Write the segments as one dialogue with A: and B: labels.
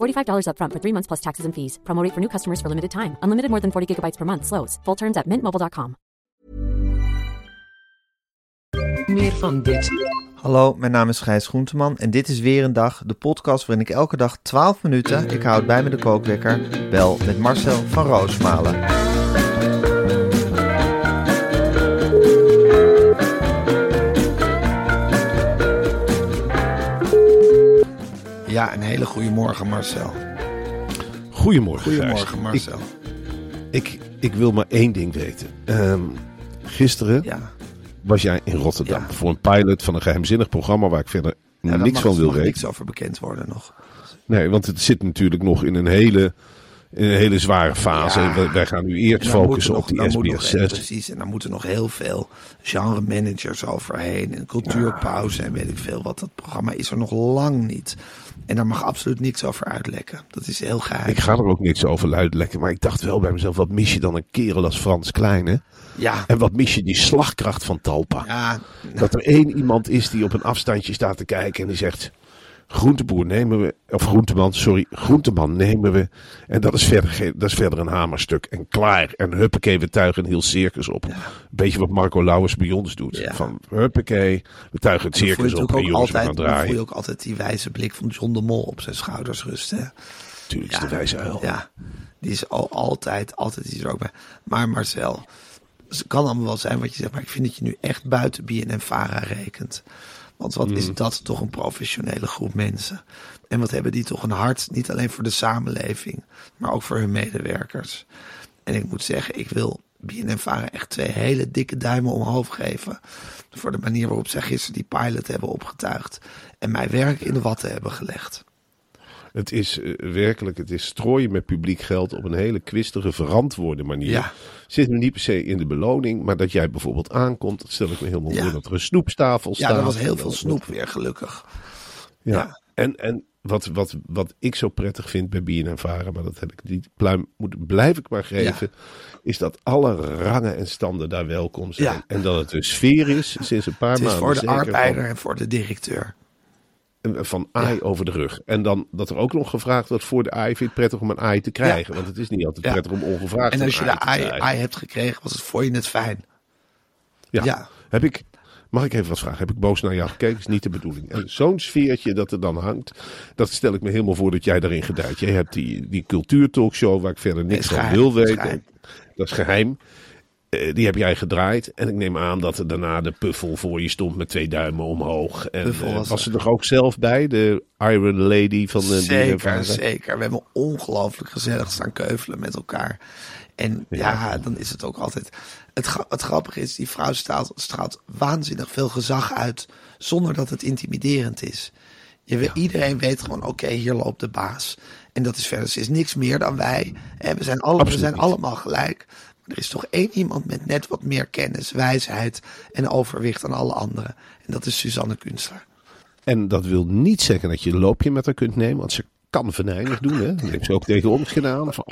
A: $45 upfront for three months plus taxes and fees. Promo rate for new customers for limited time. Unlimited more than 40 gigabytes per month. Slows. Full terms at mintmobile.com.
B: Meer van dit.
C: Hallo, mijn naam is Gijs Groenteman en dit is weer een dag, de podcast waarin ik elke dag 12 minuten, ik houd bij me de kookwekker, bel met Marcel van Roosmalen.
B: Ja, een hele goede morgen Marcel.
D: Goedemorgen,
B: Goedemorgen
D: Gijs.
B: Marcel.
D: Ik, ik, ik wil maar één ding weten. Ehm, gisteren
B: Ja,
D: was jij in Rotterdam
B: Ja.
D: voor een pilot van een geheimzinnig programma waar ik verder
B: ja daar
D: niks
B: mag
D: van wil
B: nog
D: weten.
B: niks over bekend worden nog.
D: Nee, want het zit natuurlijk nog in een hele, een hele zware fase.
B: Ja.
D: Wij, wij gaan nu eerst focussen op die
B: dan moet nog-
D: SBS6.
B: Precies, en dan moeten nog heel veel genre managers overheen. En cultuurpauze en weet ik veel wat. Dat programma is er nog lang niet. En daar mag absoluut niks over uitlekken. Dat is heel geheim.
D: Ik ga er ook niks over uitlekken, maar ik dacht wel bij mezelf, wat mis je dan een kerel als Frans Kleine?
B: Ja,
D: En wat mis je die slagkracht van Talpa?
B: ja,
D: Dat er één iemand is die op een afstandje staat te kijken en die zegt... Groenteboer nemen we, of groenteman, sorry, groenteman nemen we. En dat is verder, dat is verder een hamerstuk. En klaar. En huppakee, we tuigen een heel circus op. Een beetje wat Marco Lauwers bij ons doet.
B: Ja.
D: Van huppakee, we tuigen het circus op. En jongens, we
B: altijd,
D: gaan
B: dan voel je
D: draaien.
B: ook altijd die wijze blik van John de Mol op zijn schouders rusten.
D: Tuurlijk is de wijze uil.
B: Ja, die is al, altijd, altijd is er ook bij. Maar Marcel, het kan allemaal wel zijn wat je zegt, maar ik vind dat je nu echt buiten BNN-Vara rekent. Want wat
D: Mm.
B: is dat toch een professionele groep mensen? En wat hebben die toch een hart, niet alleen voor de samenleving, maar ook voor hun medewerkers. En ik moet zeggen, ik wil BNN-Vara echt twee hele dikke duimen omhoog geven. Voor de manier waarop zij gisteren die pilot hebben opgetuigd. En mij werk in de watten hebben gelegd.
D: Het is eh, werkelijk, het is strooien met publiek geld op een hele kwistige, verantwoorde manier.
B: Ja.
D: Zit hem niet per se in de beloning, maar dat jij bijvoorbeeld aankomt, dat stel ik me helemaal
B: Ja.
D: voor dat er een snoepstafel staat.
B: Ja, er was heel veel snoep weer, gelukkig.
D: Ja.
B: Ja.
D: En, en wat, wat, wat ik zo prettig vind bij BNN Varen, maar dat heb ik die pluim moet, blijf ik maar geven, is dat alle rangen en standen daar welkom zijn.
B: Ja.
D: En dat het een sfeer is sinds een paar
B: Het is
D: maanden.
B: voor de arbeider en voor de directeur.
D: Van, aai over de rug. En dan dat er ook nog gevraagd wordt voor de aai, vind je het prettig om een aai te krijgen. Want het is niet altijd
B: Ja.
D: prettig om ongevraagd
B: En als je de AI. AI hebt gekregen, was het voor je net fijn.
D: Ja. Heb ik, mag ik even wat vragen? Heb ik boos naar jou gekeken? is niet de bedoeling. En zo'n sfeertje dat er dan hangt, dat stel ik me helemaal voor dat jij daarin gedijt. Jij hebt die, die cultuurtalkshow waar ik verder niks van wil weten. Dat is geheim. Eh, die heb jij gedraaid. En ik neem aan dat er daarna de puffel voor je stond met twee duimen omhoog. En
B: Puffel
D: eh,
B: was
D: was,
B: er.
D: ze er ook zelf bij? De Iron Lady van de
B: Zeker, zeker. We hebben ongelooflijk gezellig staan keuvelen met elkaar. En ja, dan is het ook altijd... Het, het grappige is, die vrouw straalt, straalt waanzinnig veel gezag uit... zonder dat het intimiderend is. Je, Iedereen weet gewoon, oké, hier loopt de baas. En dat is verder, ze is niks meer dan wij. En we zijn, alle, we zijn allemaal gelijk. Er is toch één iemand met net wat meer kennis, wijsheid en overwicht dan alle anderen. En dat is Suzanne Kunstler.
D: En dat wil niet zeggen dat je een loopje met haar kunt nemen. Want ze kan venijnig doen. Hè? Dat heeft ze ook tegen ons gedaan. Van,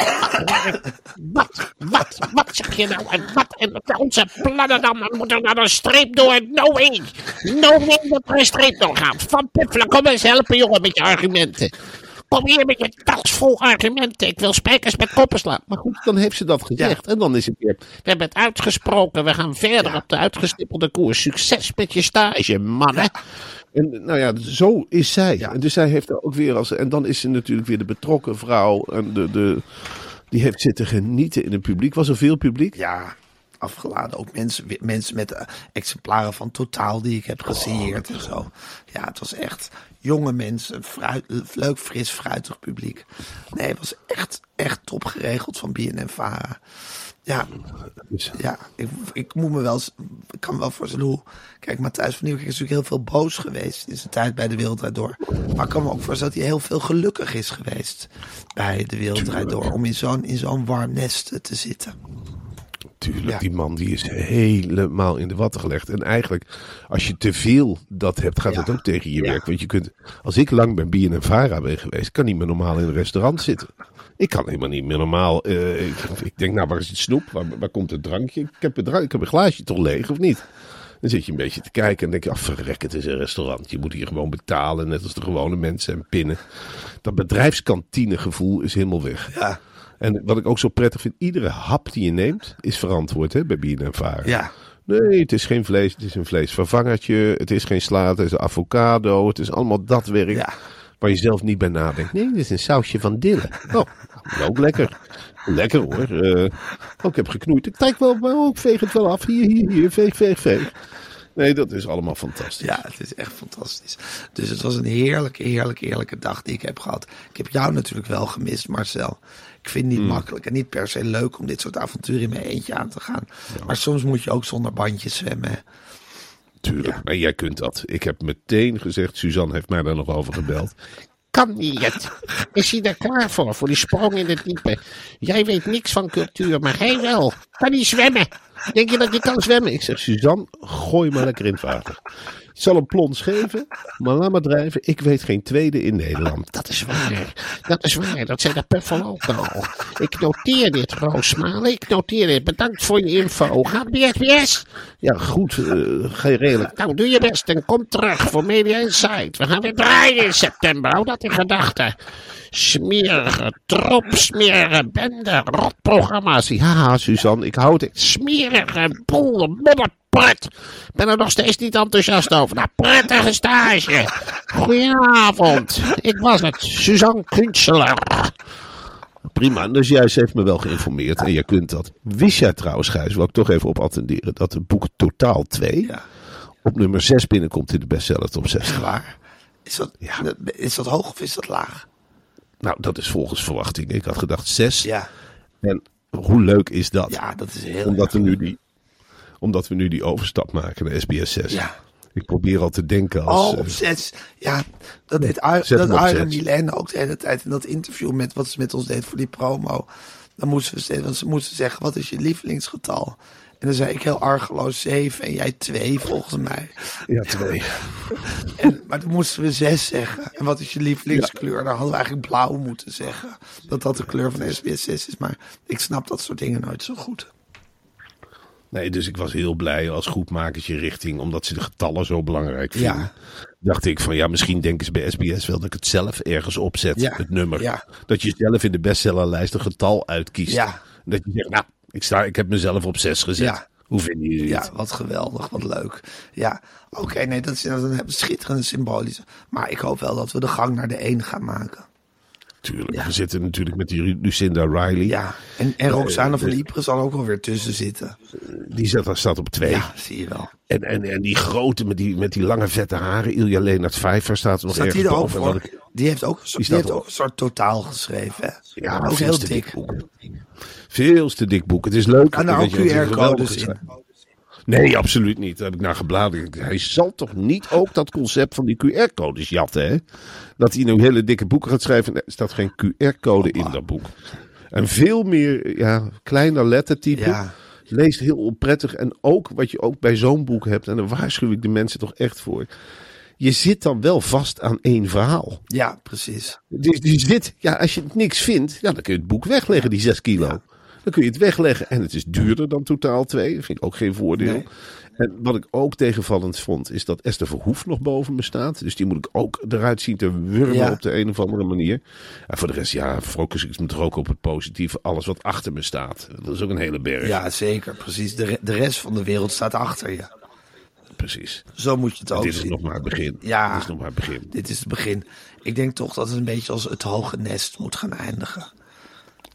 E: Wat, wat, wat zeg je nou? En wat? En onze plannen dan? Dan moet er naar een streep door. No way. No way dat er een streep door gaat. Van Puffelen, kom eens helpen, jongen, met je argumenten. Hier met je tas vol argumenten. Ik wil spijkers met koppen slaan. Maar goed,
D: dan heeft ze dat gezegd. En dan is het weer
E: we hebben het uitgesproken. We gaan verder op de uitgestippelde koers. Succes met je stage, mannen.
D: En nou ja, zo is zij. En dus zij heeft er ook weer als. En dan is ze natuurlijk weer de betrokken vrouw. En de, de, die heeft zitten genieten in het publiek. Was er veel publiek?
B: Ja, afgeladen. Ook mensen, mensen met eh, exemplaren van Totaal die ik heb gesigneerd en zo. Ja, het was echt jonge mensen, fruit, leuk, fris, fruitig publiek. Nee, het was echt, echt top geregeld van BNN-Vara. Ja,
D: Dus,
B: ja ik, ik moet me wel, eens- ik kan me wel voorstellen hoe. Kijk, Matthijs van Nieuwkerk is natuurlijk heel veel boos geweest in zijn tijd bij de Wereldrijd Door. Maar ik kan me ook voorstellen dat hij heel veel gelukkig is geweest bij de Wereldrijd Door. Om in zo'n in zo'n warm nest te zitten.
D: Tuurlijk,
B: Ja.
D: die man die is helemaal in de watten gelegd. En eigenlijk, als je te veel dat hebt, gaat
B: Ja.
D: het ook tegen je werk. Want je kunt, als ik lang bij Bien en Vara ben geweest, kan niet meer normaal in een restaurant zitten. Ik kan helemaal niet meer normaal. eh, ik, ik denk, nou, waar is het snoep? Waar, waar komt het drankje? Ik heb, een drank, ik heb een glaasje toch leeg, of niet? Dan zit je een beetje te kijken en denk je, ach, verrek, het is een restaurant. Je moet hier gewoon betalen, net als de gewone mensen en pinnen. Dat bedrijfskantinegevoel is helemaal weg.
B: Ja,
D: En wat ik ook zo prettig vind, iedere hap die je neemt is verantwoord hè, bij Bien en Vara.
B: ja,
D: Nee, het is geen vlees, het is een vleesvervangertje. Het is geen sla, het is een avocado. Het is allemaal dat werk
B: ja.
D: waar je zelf niet bij nadenkt. Nee, dit is een sausje van dille. Oh, ook lekker. Lekker hoor. Eh, oh, ik heb geknoeid. Ik kijk wel, maar ook veeg het wel af. Hier, hier, hier. Veeg, veeg, veeg. Nee, dat is allemaal fantastisch.
B: Ja, het is echt fantastisch. Dus het was een heerlijke, heerlijke, heerlijke dag die ik heb gehad. Ik heb jou natuurlijk wel gemist, Marcel. Ik vind het niet makkelijk en niet per se leuk om dit soort avonturen in mijn eentje aan te gaan. Maar soms moet je ook zonder bandjes zwemmen.
D: Tuurlijk. Maar jij kunt dat. Ik heb meteen gezegd, Suzanne heeft mij daar nog over gebeld.
E: Kan niet. Is hij er klaar voor, voor die sprong in het diepe? Jij weet niks van cultuur, maar hij wel. Kan hij zwemmen?
D: Denk je dat je kan zwemmen? Ik zeg, Suzanne, gooi maar lekker in het water. Ik zal een plons geven, maar laat maar drijven. Ik weet geen tweede in Nederland.
E: Dat is waar. Dat is waar. Dat zei de Puffel ook al. Ik noteer dit, Roosmalen. Ik noteer dit. Bedankt voor je info. Gaat bij SBS?
D: Ja, goed, eh, je redelijk.
E: Nou, doe je best en kom terug voor Media Insight. We gaan weer draaien in september. Hou dat in gedachten. Smerige, trop smerige bende, rotprogramma's.
D: Ja, Suzanne, ik houd het.
E: Smerige boel, modderpret. Ik ben er nog steeds niet enthousiast over. Nou, prettige stage. Goedenavond. Ik was het, Suzanne Kunstler.
D: Prima, dus juist heeft me wel geïnformeerd en jij kunt dat. Wist jij trouwens, Gijs, wil ik toch even op attenderen, dat het boek Totaal 2
B: Ja.
D: op nummer 6 binnenkomt in de bestseller top 60.
B: Waar? Is dat,
D: Ja.
B: is dat hoog of is dat laag?
D: Nou, dat is volgens verwachting. Ik had gedacht 6.
B: Ja,
D: En hoe leuk is dat?
B: ja dat is heel
D: omdat,
B: erg
D: we nu die, omdat we nu die overstap maken naar SBS 6.
B: Ja.
D: Ik probeer al te denken als...
B: Oh, op
D: eh,
B: zes. Ja, dat deed dat
D: op.
B: Milene ook de hele tijd in dat interview met wat ze met ons deed voor die promo. Dan moesten we steeds, want ze moesten zeggen, wat is je lievelingsgetal? En dan zei ik heel argeloos zeven en jij twee volgens mij.
D: ja, twee.
B: En, maar toen moesten we zes zeggen. En wat is je lievelingskleur? Dan hadden we eigenlijk blauw moeten zeggen. Dat dat de kleur van SBS 6 is. Maar ik snap dat soort dingen nooit zo goed.
D: Nee, dus ik was heel blij als groepmakertje richting, omdat ze de getallen zo belangrijk vinden.
B: Ja.
D: Dacht ik van ja, misschien denken ze bij SBS wel dat ik het zelf ergens opzet,
B: Ja.
D: het nummer.
B: Ja.
D: Dat je zelf in de bestsellerlijst een getal uitkiest.
B: Ja.
D: Dat je zegt, nou, ik, sta, ik heb mezelf op zes gezet.
B: Ja.
D: Hoe vinden jullie
B: Ja,
D: het?
B: wat geweldig, wat leuk. Ja, oké, nee, dat is inderdaad een schitterende symbolische. Maar ik hoop wel dat we de gang naar de één gaan maken.
D: Tuurlijk.
B: Ja.
D: We zitten natuurlijk met die Lucinda Riley.
B: Ja, en, en Roxane
D: Eh,
B: van
D: eh,
B: Ypres zal ook wel weer tussen zitten.
D: Die zat, staat op twee.
B: Ja, zie je wel.
D: En, en, en die grote met die, met die lange vette haren, Ilja Leenert Vijver staat er nog
B: Staat
D: ergens
B: die er ook
D: boven. Wat ik-
B: Die heeft ook, een soort- die heeft ook een soort totaal geschreven. Hè?
D: Ja, maar
B: ook
D: veel
B: heel
D: te
B: dik.
D: dik boek. Veel te dik boek. Het is leuk.
B: En daar ook QR-codes in.
D: Nee, absoluut niet. Daar heb ik naar gebladerd. Hij zal toch niet ook dat concept van die QR-codes jatten, hè? Dat hij nou hele dikke boeken gaat schrijven. Er staat geen QR-code in dat boek. En veel meer, ja, kleiner lettertype.
B: Ja.
D: Leest heel onprettig. En ook wat je ook bij zo'n boek hebt, en daar waarschuw ik de mensen toch echt voor. Je zit dan wel vast aan één verhaal.
B: Ja, precies.
D: Dus die zit, ja, als je niks vindt, ja, dan kun je het boek wegleggen, die 6 kilo.
B: Ja.
D: Dan kun je het wegleggen en het is duurder dan totaal 2. Dat vind ik ook geen voordeel.
B: Nee.
D: En wat ik ook tegenvallend vond, is dat Esther Verhoef nog boven me staat. Dus die moet ik ook eruit zien te wurmen
B: Ja.
D: op de een of andere manier. En voor de rest, ja, focus ik me toch ook op het positieve. Alles wat achter me staat. Dat is ook een hele berg.
B: Ja, zeker, precies. De, re- de rest van de wereld staat achter je.
D: precies.
B: Zo moet je het ook
D: Dit is
B: zien.
D: nog maar het begin.
B: Ja.
D: Dit is nog maar het begin.
B: Dit is het begin. Ik denk toch dat het een beetje als het hoge nest moet gaan eindigen.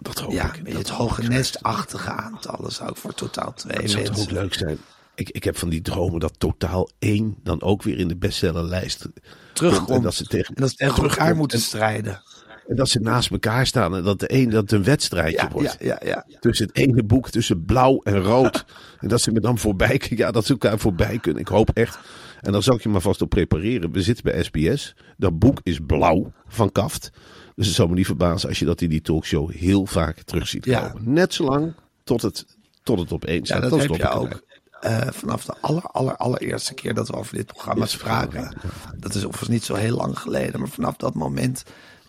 D: Dat hoop
B: Ja,
D: ik. Dat
B: het hoge nestachtige aantallen zou ik voor totaal twee
D: Dat zou toch ook leuk zijn. Ik, ik heb van die dromen dat totaal één dan ook weer in de bestsellerlijst
B: Terugkomt.
D: komt. En dat ze tegen,
B: En dat ze tegen elkaar moeten
D: En-
B: strijden.
D: En dat ze naast elkaar staan en dat de een dat het een wedstrijdje
B: Ja,
D: wordt.
B: ja, ja, ja.
D: Tussen het ene boek, tussen blauw en rood. en dat ze me dan voorbij Ja, dat ze elkaar voorbij kunnen. Ik hoop echt. En dan zal ik je maar vast op prepareren. We zitten bij SBS. Dat boek is blauw van kaft. Dus het zou me niet verbazen als je dat in die talkshow heel vaak terug ziet
B: Ja.
D: komen. Net zolang tot het, tot het op één
B: Ja,
D: staat.
B: dat heb je ook. eh, vanaf de aller, aller, allereerste keer dat we over dit programma
D: Dit programma,
B: spraken. Dat is overigens niet zo heel lang geleden. Maar vanaf dat moment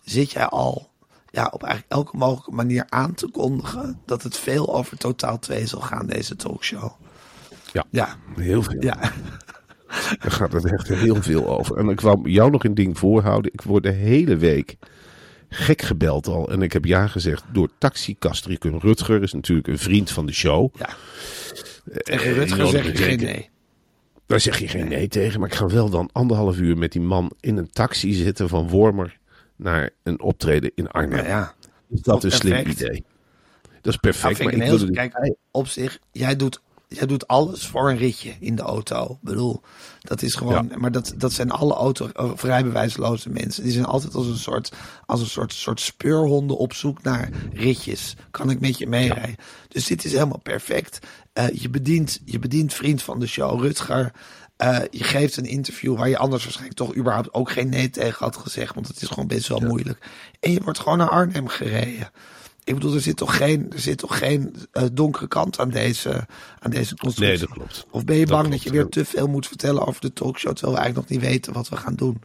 B: zit jij al ja, op eigenlijk elke mogelijke manier aan te kondigen. dat het veel over totaal 2 zal gaan, deze talkshow.
D: Ja.
B: Ja,
D: Heel veel.
B: ja.
D: Daar gaat het echt heel veel over. En ik wou jou nog een ding voorhouden. Ik word de hele week gek gebeld al. En ik heb ja gezegd door Taxi Castricum. Rutger is natuurlijk een vriend van de show.
B: ja.
D: Eh,
B: Tegen
D: die
B: Rutger zeg
D: ik
B: geen nee.
D: Daar zeg je geen nee tegen. Maar ik ga wel dan anderhalf uur met die man in een taxi zitten van Wormer naar een optreden in Arnhem.
B: Nou ja,
D: Is dat een slim idee? Dat is
B: Nou,
D: perfect.
B: ik
D: maar ik
B: heel, kijk, op zich, jij doet, jij doet alles voor een ritje in de auto. Ik bedoel, dat is gewoon, maar dat, dat zijn alle auto, of rijbewijsloze mensen. Die zijn altijd als een soort, als een soort, soort speurhonden op zoek naar ritjes. Kan ik met je meerijden? Dus dit is helemaal perfect. Eh, je, bedient, je bedient vriend van de show, Rutger. Eh, je geeft een interview waar je anders waarschijnlijk toch überhaupt ook geen nee tegen had gezegd. Want het is gewoon best wel moeilijk. En je wordt gewoon naar Arnhem gereden. Ik bedoel, er zit toch geen, er zit toch geen eh, donkere kant aan deze, aan deze constructie?
D: Nee, dat klopt.
B: Of ben je bang dat je weer te veel moet vertellen over de talkshow, terwijl we eigenlijk nog niet weten wat we gaan doen?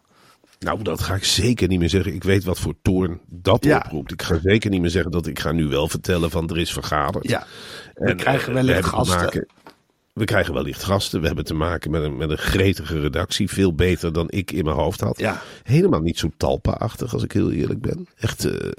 D: Nou, dat ga ik zeker niet meer zeggen. Ik weet wat voor toorn dat
B: Ja.
D: oproept. Ik ga zeker niet meer zeggen dat ik ga nu wel vertellen van er is vergaderd.
B: Ja, we
D: En,
B: krijgen
D: eh,
B: wellicht
D: we
B: gasten.
D: maken- we krijgen wellicht gasten. We hebben te maken met een, met een gretige redactie. Veel beter dan ik in mijn hoofd had.
B: Ja.
D: Helemaal niet zo talpa-achtig, als ik heel eerlijk ben. Echt, eh,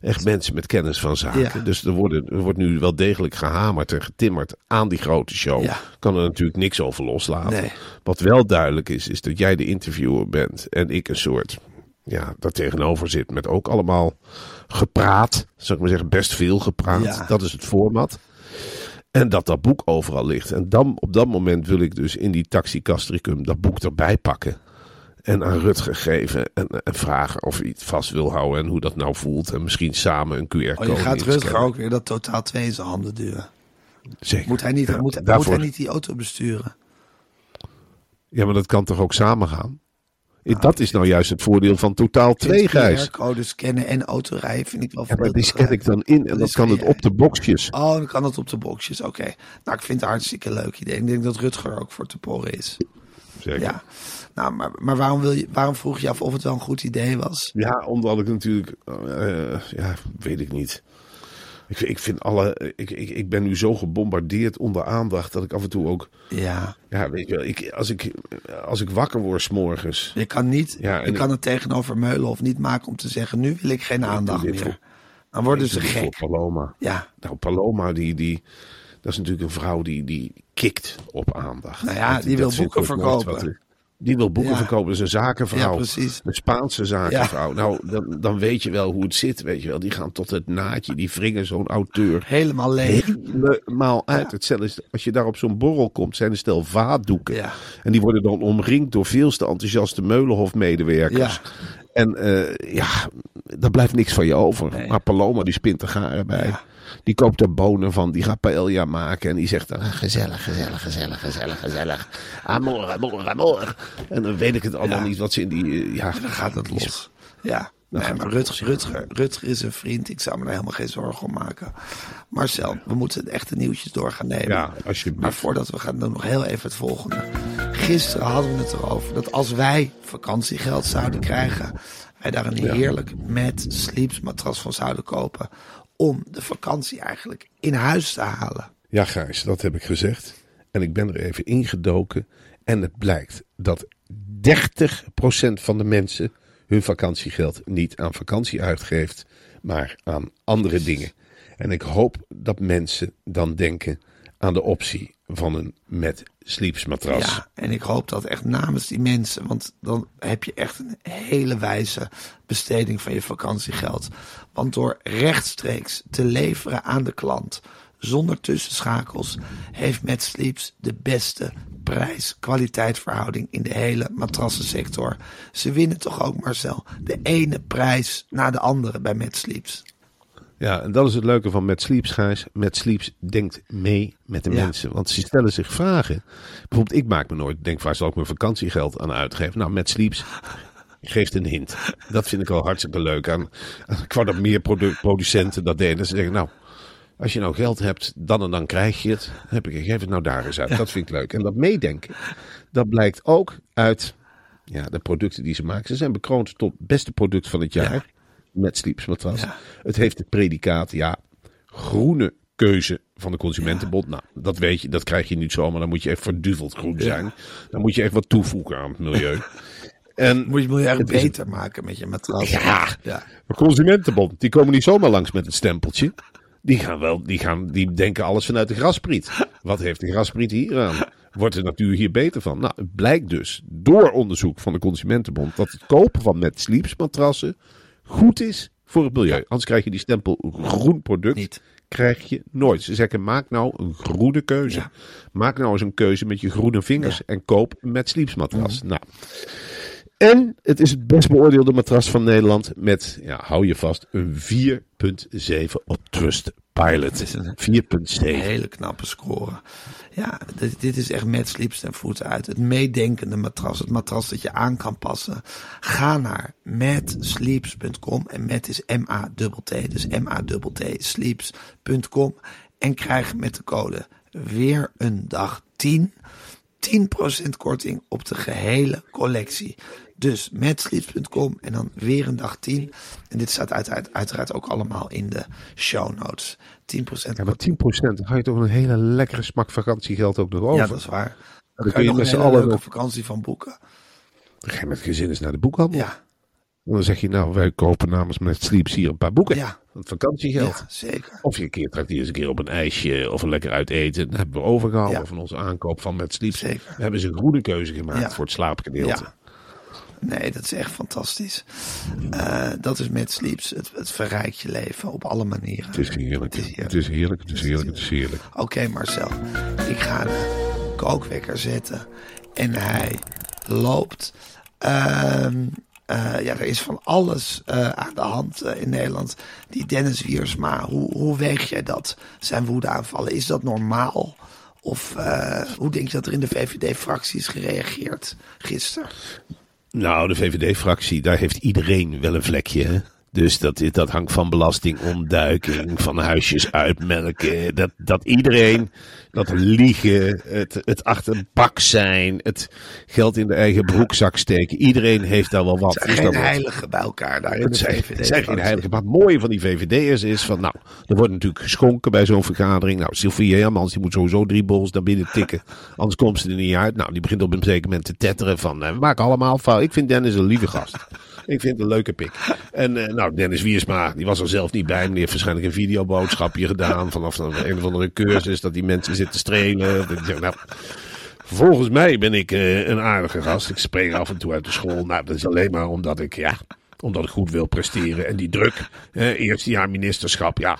D: echt mensen met kennis van zaken.
B: Ja.
D: Dus er, worden, er wordt nu wel degelijk gehamerd en getimmerd aan die grote show.
B: Ja.
D: Kan er natuurlijk niks over loslaten.
B: Nee.
D: Wat wel duidelijk is, is dat jij de interviewer bent. En ik een soort, ja, daar tegenover zit. Met ook allemaal gepraat. Zal ik maar zeggen, best veel gepraat.
B: Ja.
D: Dat is het format. En dat dat boek overal ligt. En dan, op dat moment wil ik dus in die taxi Castricum dat boek erbij pakken. En aan Rutger geven. En, en vragen of hij het vast wil houden. En hoe dat nou voelt. En misschien samen een QR-code
B: Oh, je gaat Rutger ook weer dat totaal twee in zijn handen duwen.
D: Zeker.
B: Moet hij niet,
D: Ja,
B: moet, moet hij niet die auto besturen?
D: Ja, maar dat kan toch ook samen gaan? Dat is nou juist het voordeel van totaal twee, Gijs.
B: QR-code scannen en autorijden vind ik wel
D: Ja, maar die scan ik dan in en dan kan het op de boxjes.
B: Oh, dan kan het op de boxjes. Oké. Nou, ik vind het hartstikke leuk idee. Ik denk dat Rutger ook voor te porren is.
D: Zeker.
B: Ja. Nou, maar, maar waarom, wil je, waarom vroeg je af of het wel een goed idee was?
D: Ja, omdat ik natuurlijk, eh, ja, weet ik niet. Ik, ik vind alle, ik, ik, ik ben nu zo gebombardeerd onder aandacht dat ik af en toe ook,
B: Ja.
D: ja, weet je wel, ik, als, ik, als ik wakker word s'morgens.
B: Je kan, niet,
D: Ja,
B: je
D: ik-
B: kan het tegenover Meulenhof niet maken om te zeggen... nu wil ik geen aandacht meer.
D: voor-
B: Dan worden ze gek.
D: Voor Paloma.
B: Ja.
D: Nou, Paloma, die, die, dat is natuurlijk een vrouw die, die kikt op aandacht.
B: Nou ja,
D: Dat-
B: die wil boeken verkopen.
D: Die wil boeken
B: Ja.
D: verkopen. Dat is een zakenvrouw.
B: Ja, precies.
D: Een Spaanse zakenvrouw. Nou, dan, dan weet je wel hoe het zit. Weet je wel. Die gaan tot het naadje. Die wringen zo'n auteur
B: Helemaal leeg.
D: helemaal uit. Hetzelfde is als je daar op zo'n borrel komt, zijn er stel vaatdoeken. En die worden dan omringd door veel te enthousiaste Meulenhof-medewerkers. En eh, ja, daar blijft niks van je over.
B: Nee.
D: Maar Paloma die spint er garen bij. Die koopt er bonen van, die gaat paella maken. En die zegt dan, ah,
E: Gezellig, gezellig, gezellig, gezellig, gezellig. Amor, amor, amor.
D: en dan weet ik het allemaal
B: Ja.
D: niet wat ze in die... eh, ja,
B: Dan gaat het los. Ja.
D: Dan
B: Nee, maar Rutger, Rutger, Rutger is een vriend. Ik zou me daar helemaal geen zorgen om maken. Marcel, we moeten de echte nieuwtjes door gaan nemen.
D: Ja, alsjeblieft.
B: Maar voordat we gaan doen, nog heel even het volgende. Gisteren hadden we het erover dat als wij vakantiegeld zouden krijgen... wij daar een heerlijk met sleeps matras van zouden kopen... om de vakantie eigenlijk in huis te halen.
D: Ja, Gijs, dat heb ik gezegd. En ik ben er even ingedoken. En het blijkt dat 30% van de mensen hun vakantiegeld niet aan vakantie uitgeeft, maar aan andere dingen. En ik hoop dat mensen dan denken aan de optie van een met sleeps matras.
B: Ja, en ik hoop dat echt namens die mensen, want dan heb je echt een hele wijze besteding van je vakantiegeld. Want door rechtstreeks te leveren aan de klant, zonder tussenschakels, heeft Sleeps de beste prijs-kwaliteitverhouding in de hele matrassensector. Ze winnen toch ook, Marcel, de ene prijs na de andere bij Sleeps.
D: Ja, en dat is het leuke van Met Sleeps, Gijs. Met Sleeps denkt mee met de
B: Ja.
D: mensen. Want ze stellen zich vragen. Bijvoorbeeld, ik maak me nooit, denk waar zal ik mijn vakantiegeld aan uitgeven? Nou, Met Sleeps geeft een hint. Dat vind ik al hartstikke leuk aan, aan dat meer produ- producenten dat deden. Ze zeggen, nou, als je nou geld hebt, dan en dan krijg je het. Heb ik, geef het nou daar eens uit. Dat vind ik leuk. En dat meedenken, dat blijkt ook uit ja, de producten die ze maken. Ze zijn bekroond tot beste product van het jaar. Met Sleeps matras.
B: Ja.
D: Het heeft het predicaat, ja, groene keuze van de Consumentenbond. Nou, dat weet je, dat krijg je niet zomaar. Dan moet je echt verduveld groen zijn. Dan moet je echt wat toevoegen aan het milieu. En
B: Moet je
D: is-
B: beter maken met je matras.
D: Ja.
B: ja.
D: de Consumentenbond, die komen niet zomaar langs met het stempeltje. Die gaan wel, die gaan, die denken alles vanuit de graspriet. Wat heeft de graspriet hier aan? Wordt de natuur hier beter van? Nou, het blijkt dus door onderzoek van de Consumentenbond dat het kopen van met sleeps matrassen goed is voor het milieu. Anders krijg je die stempel groen product.
B: Niet.
D: Krijg je nooit. Ze zeggen: maak nou een groene keuze.
B: Ja.
D: Maak nou eens een keuze met je groene vingers. En koop een met sleeps matras.
B: Mhm.
D: Nou. En het is het best beoordeelde matras van Nederland met, ja, hou je vast, een 4.7 op Trustpilot.
B: is een
D: 4.7.
B: Een hele knappe score. Ja, dit, dit is echt met Sleeps ten voeten uit. Het meedenkende matras. Het matras dat je aan kan passen. Ga naar matsleeps.com. En met is M-A-T-T. Dus M-A-T-T sleeps.com. En krijg met de code weer een dag 10. 10% korting op de gehele collectie. Dus matsleeps.com en dan weer een dag 10. En dit staat uiteraard, uiteraard ook allemaal in de show notes. 10%
D: Ja, maar 10% dan je toch een hele lekkere smak vakantiegeld ook nog over.
B: Ja, dat is waar.
D: dan kun
B: je
D: met
B: een
D: z'n allen nog-
B: vakantie van boeken.
D: Dan ga je met gezin eens naar de boekhandel.
B: Ja,
D: En dan zeg je, nou, wij kopen namens met Sleeps hier een paar boeken.
B: Ja.
D: Het vakantiegeld.
B: ja zeker.
D: Of je een keer trakt eens een keer op een ijsje of een lekker uit eten. Dat hebben we overgehouden
B: Ja.
D: van onze aankoop van Met Sleeps.
B: Zeker.
D: We hebben ze een groene keuze gemaakt
B: Ja.
D: voor het slaapgedeelte.
B: Nee, dat is echt fantastisch. Eh, dat is met Sleeps. Het, het verrijkt je leven op alle manieren.
D: Het is heerlijk.
B: Het is heerlijk.
D: Het is heerlijk. Het is heerlijk.
B: Oké Marcel, ik ga de kookwekker zetten. En hij loopt. Ehm, eh, ja, er is van alles eh, aan de hand in Nederland. Die Dennis Wiersma, hoe, hoe weeg jij dat? Zijn woedeaanvallen, is dat normaal? Of hoe denk je dat er in de VVD-fractie is gereageerd gisteren?
D: Nou, de VVD-fractie, daar heeft iedereen wel een vlekje. Hè? Dus dat, dat hangt van belastingontduiking, van huisjes uitmelken. Dat, dat iedereen, dat liegen, het, het achterbak zijn, het geld in de eigen broekzak steken. Iedereen heeft daar wel wat.
B: Er zijn
D: Dus
B: geen heiligen bij elkaar daar in
D: Het
B: de
D: zijn,
B: VVD.
D: het zijn geen heilige. Maar het mooie van die VVD'ers is van, nou, er wordt natuurlijk geschonken bij zo'n vergadering. Nou, Sylvie Heermans, die moet sowieso drie borrels naar binnen tikken. Anders komt ze er niet uit. Nou, die begint op een zeker moment te tetteren van, eh, we maken allemaal fout. Ik vind Dennis een lieve gast. Ik vind het een leuke pik. En eh, nou, Dennis Wiersma, die was er zelf niet bij. Maar die heeft waarschijnlijk een videoboodschapje gedaan vanaf een, een of andere cursus. Dat die mensen zitten strelen. Die zeggen, nou, Volgens mij ben ik eh, een aardige gast. Ik spring af en toe uit de school. Nou, dat is alleen maar omdat ik, ja, omdat ik goed wil presteren. En die druk, eh, eerste jaar ministerschap, ja.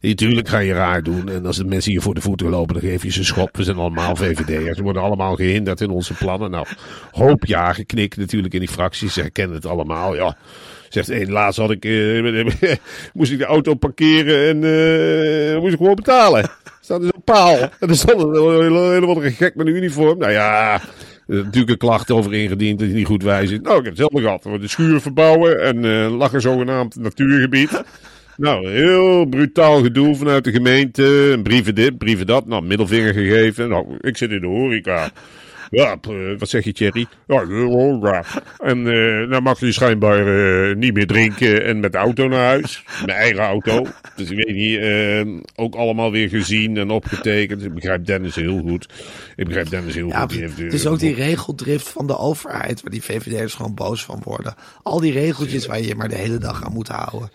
D: Natuurlijk ga je raar doen. En als de mensen hier voor de voeten lopen, dan geef je ze een schop. We zijn allemaal VVD'ers. We worden allemaal gehinderd in onze plannen. Nou, hoop ja geknikt natuurlijk in die fracties. Ze herkennen het allemaal, ja. Zegt één, laatst had ik, eh, moest ik de auto parkeren en eh, moest ik gewoon betalen. Staat dus een paal. En er stond een hele, hele, hele gek met een uniform. Nou ja, er is natuurlijk een klacht over ingediend dat hij niet goed wijs is. Nou, ik heb hetzelfde gehad. We de schuur verbouwen en eh lag er zogenaamd natuurgebied. Nou, heel brutaal gedoe vanuit de gemeente. Een brieven dit, brieven dat. Nou, middelvinger gegeven. Nou, ik zit in de horeca. Ja, wat zeg je, Thierry? Ja. En eh dan mag je schijnbaar eh, niet meer drinken en met de auto naar huis. Mijn eigen auto. Dus ik weet niet, eh, ook allemaal weer gezien en opgetekend. Ik begrijp Dennis heel goed. Ik begrijp Dennis heel
B: Ja,
D: goed. Die heeft, eh,
B: het is ook die regeldrift van de overheid, waar die VVD'ers gewoon boos van worden. Al die regeltjes waar je je maar de hele dag aan moet houden.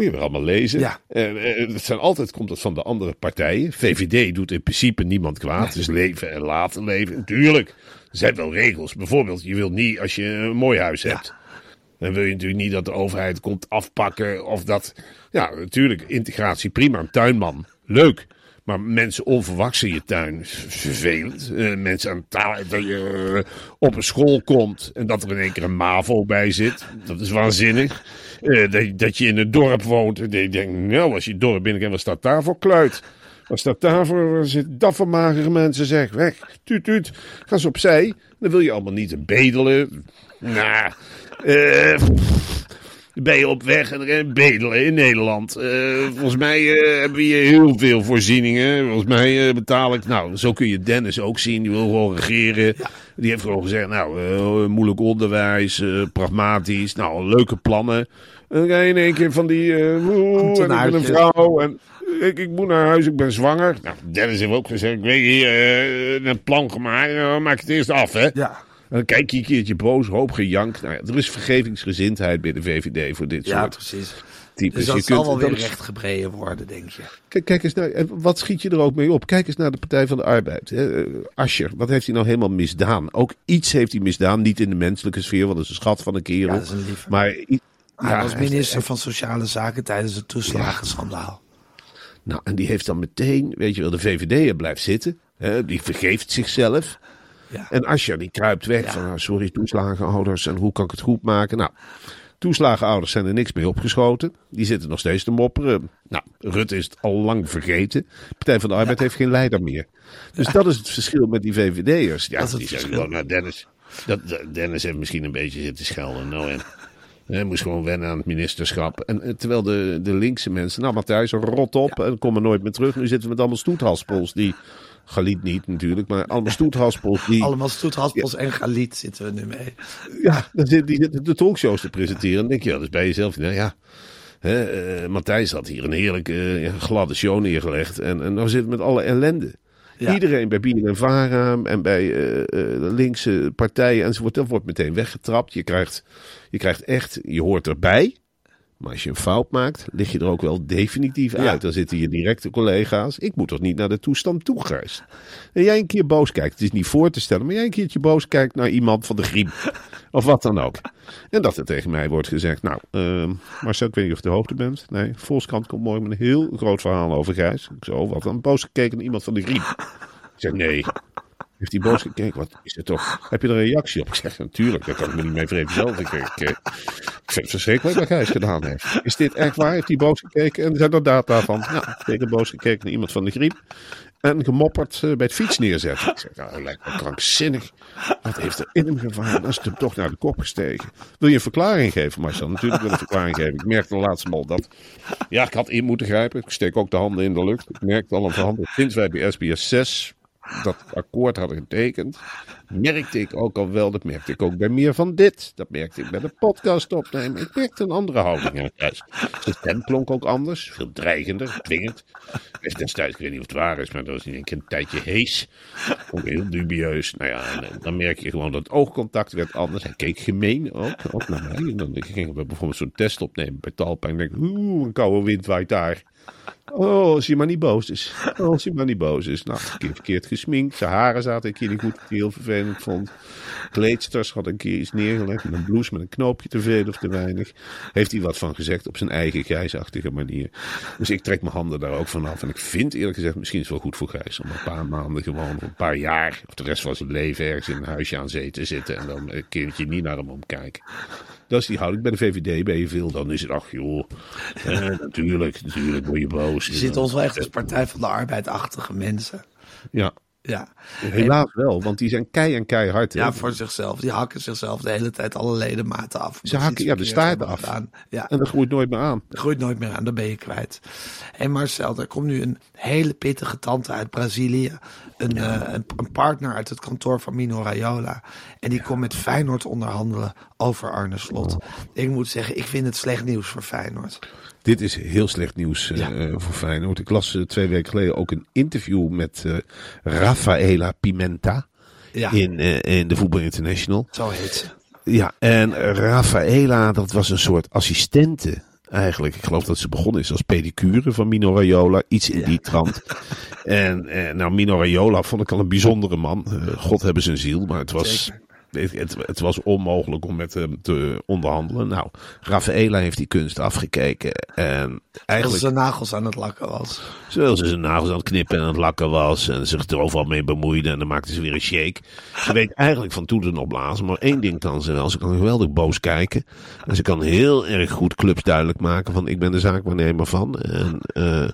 D: Moet je weer allemaal lezen.
B: Ja.
D: En, eh, het zijn altijd komt het van de andere partijen. VVD doet in principe niemand kwaad. Is leven en laten leven. Natuurlijk, er zijn wel regels. Bijvoorbeeld, je wilt niet als je een mooi huis hebt. Dan wil je natuurlijk niet dat de overheid komt afpakken. Of dat. Ja, natuurlijk, integratie prima. Een tuinman, leuk. Maar mensen onverwachts in je tuin, vervelend. Eh, mensen aan taal, dat je eh, op een school komt en dat er in één keer een MAVO bij zit. Dat is waanzinnig. Eh, dat, dat je in een dorp woont je denkt, nou, als je het dorp binnenkomt, wat staat daar voor kluit? Wat staat daar voor, zit dat magere mensen? Zeg, weg, tuut, tuut. Ga ze opzij. Dan wil je allemaal niet bedelen. Nou, eh, ben je op weg en en bedelen in Nederland. Eh, volgens mij eh, hebben we hier heel veel voorzieningen. Volgens mij eh, betaal ik... Nou, zo kun je Dennis ook zien. Die wil gewoon regeren. Die heeft gewoon gezegd, nou, moeilijk onderwijs, pragmatisch. Nou, leuke plannen. En dan ga je in één keer van die... en ik ben een vrouw en ik, ik moet naar huis, ik ben zwanger. Nou, Dennis heeft ook gezegd, ik weet hier, een plan gemaakt. Nou, maak het eerst af, hè.
B: Ja,
D: dan kijk je een keertje boos, hoop gejank. Nou ja, er is vergevingsgezindheid bij de VVD voor dit
B: ja
D: soort
B: precies.
D: types.
B: Dus dat
D: Je
B: zal
D: kunt-
B: wel weer
D: is-
B: rechtgebreien worden, denk je.
D: Kijk, kijk eens naar, en wat schiet je er ook mee op? Kijk eens naar de Partij van de Arbeid. hè. Eh, Ascher, wat heeft hij nou helemaal misdaan? Ook iets heeft hij misdaan, niet in de menselijke sfeer, want dat is een schat van een kerel.
B: Ja, een.
D: Maar
B: Hij
D: ja,
B: was minister van Sociale Zaken tijdens het toeslagenschandaal.
D: Nou, en die heeft dan meteen, weet je wel, de VVD'er blijft zitten. Hè, die vergeeft zichzelf.
B: Ja.
D: En Asja die kruipt weg
B: Ja.
D: van, ah, sorry, toeslagenouders en hoe kan ik het goed maken? Nou, toeslagenouders zijn er niks mee opgeschoten. Die zitten nog steeds te mopperen. Nou, Rutte is het al lang vergeten. Partij van de Arbeid heeft geen leider meer. Dus dat is het verschil met die VVD'ers. Ja, die zeggen gewoon, nou Dennis, dat, Dennis heeft misschien een beetje zitten schelden. Nou, en, hij moest gewoon wennen aan het ministerschap. En, eh, terwijl de, de linkse mensen, nou Matthijs, rot op en kom er nooit meer terug. Nu zitten we met allemaal stoethalspols die... Galiet niet natuurlijk, maar allemaal stoethalspols die...
B: Allemaal Stoethaspels en Galit zitten we nu mee.
D: Ja, dan zit, die zitten de talkshows te presenteren. Dan denk je, ja, dat is bij jezelf. Nou ja, hè, eh, Matthijs had hier een heerlijke eh, gladde show neergelegd. En, en dan zit het met alle ellende.
B: Ja.
D: Iedereen bij en Vara en bij eh, eh, de linkse partijen enzovoort. Dat wordt meteen weggetrapt. Je krijgt, je krijgt echt, je hoort erbij. Maar als je een fout maakt, lig je er ook wel definitief uit. Dan zitten je directe collega's. Ik moet toch niet naar de toestand toe, Gijs? En jij een keer boos kijkt. Het is niet voor te stellen, maar jij een keertje boos kijkt naar iemand van de griem. Of wat dan ook. En dat er tegen mij wordt gezegd, nou, ehm Marcel, ik weet niet of je de hoogte bent. Nee, Volkskrant komt mooi met een heel groot verhaal over Gijs. Ik zo, wat dan? Boos gekeken naar iemand van de griem. Ik zeg, nee. Heeft hij boos gekeken? Wat is het toch? Heb je er een reactie op? Ik zeg, natuurlijk, daar kan ik me niet mee vereenzelvigen. Ik, ik, ik vind het verschrikkelijk wat Gijs gedaan heeft. Is dit echt waar? Heeft hij boos gekeken? En zijn er data van? Ja, zeker boos gekeken naar iemand van de griep. En gemopperd eh, bij het fiets neerzetten. Ik zeg, nou, dat lijkt me krankzinnig. Wat heeft er in hem gevaren? Dan is hem toch naar de kop gestegen. Wil je een verklaring geven, Marcel? Natuurlijk wil ik een verklaring geven. Ik merkte de laatste mal dat... Ja, ik had in moeten grijpen. Ik steek ook de handen in de lucht. Ik merkte al een verandering. Sinds wij bij SBS 6 dat akkoord hadden getekend, merkte ik ook al wel, dat merkte ik ook bij meer van dit. Dat merkte ik bij de podcast opnemen. Ik merkte een andere houding aan Gijs. Zijn stem klonk ook anders, veel dreigender, dwingend. Destijds, ik weet niet of het waar is, maar dat was in een tijdje hees. Ook heel dubieus. Nou ja, eh, dan merk je gewoon dat het oogcontact werd anders. Hij keek gemeen ook, ook naar mij. En dan gingen we bijvoorbeeld zo'n test opnemen bij Talpa. En ik denk, oeh, een koude wind waait daar. Oh, als hij maar niet boos is. Oh, als hij maar niet boos is. Nou, een keer verkeerd gesminkt. Zijn haren zaten een keer niet goed, wat heel vervelend vond. Kleedsters had een keer iets neergelegd. Met een blouse met een knoopje te veel of te weinig. Heeft hij wat van gezegd op zijn eigen grijsachtige manier. Dus ik trek mijn handen daar ook vanaf. En ik vind eerlijk gezegd, misschien is het wel goed voor Gijs. Om een paar maanden gewoon, of een paar jaar. Of de rest van zijn leven ergens in een huisje aan zee te zitten. En dan een keertje niet naar hem omkijken. Dat is die houding. Bij de VVD ben je veel. Dan is het, ach joh. Eh, natuurlijk, natuurlijk word je boos.
B: Je zit ons wel echt als Partij van de Arbeid-achtige mensen.
D: Ja,
B: Ja.
D: helaas wel. Want die zijn kei en keihard.
B: ja, voor zichzelf. Die hakken zichzelf de hele tijd alle ledematen af.
D: Ze hakken ja, de staart af.
B: Ja,
D: En dat groeit nooit meer aan.
B: dat groeit nooit meer aan, dan ben je kwijt. Hé Marcel, er komt nu een hele pittige tante uit Brazilië. Een, eh, een, een partner uit het kantoor van Mino Raiola. En die komt met Feyenoord onderhandelen over Arne Slot. Ik moet zeggen, ik vind het slecht nieuws voor Feyenoord.
D: Dit is heel slecht nieuws eh,
B: Ja.
D: eh, voor Feyenoord. Ik las eh, twee weken geleden ook een interview met Rafaela Pimenta.
B: Ja,
D: In, in de Voetbal International.
B: zo heet ze.
D: Ja, en Rafaela, dat was een soort assistente Eigenlijk, ik geloof dat ze begonnen is als pedicure van Mino Raiola. Iets in die trant. En nou, Mino Raiola vond ik al een bijzondere man. God hebben zijn ziel, maar het was... Het, het, het was onmogelijk om met hem te onderhandelen. Nou, Rafaela heeft die kunst afgekeken. En eigenlijk
B: zijn nagels aan het lakken was.
D: Terwijl ze zijn nagels aan het knippen en aan het lakken was. En zich er overal mee bemoeide. En dan maakte ze weer een shake. Ze weet eigenlijk van toeten opblazen. Maar één ding kan ze wel. Ze kan geweldig boos kijken. En ze kan heel erg goed clubs duidelijk maken. Van ik ben de zaakwaarnemer van. En eh,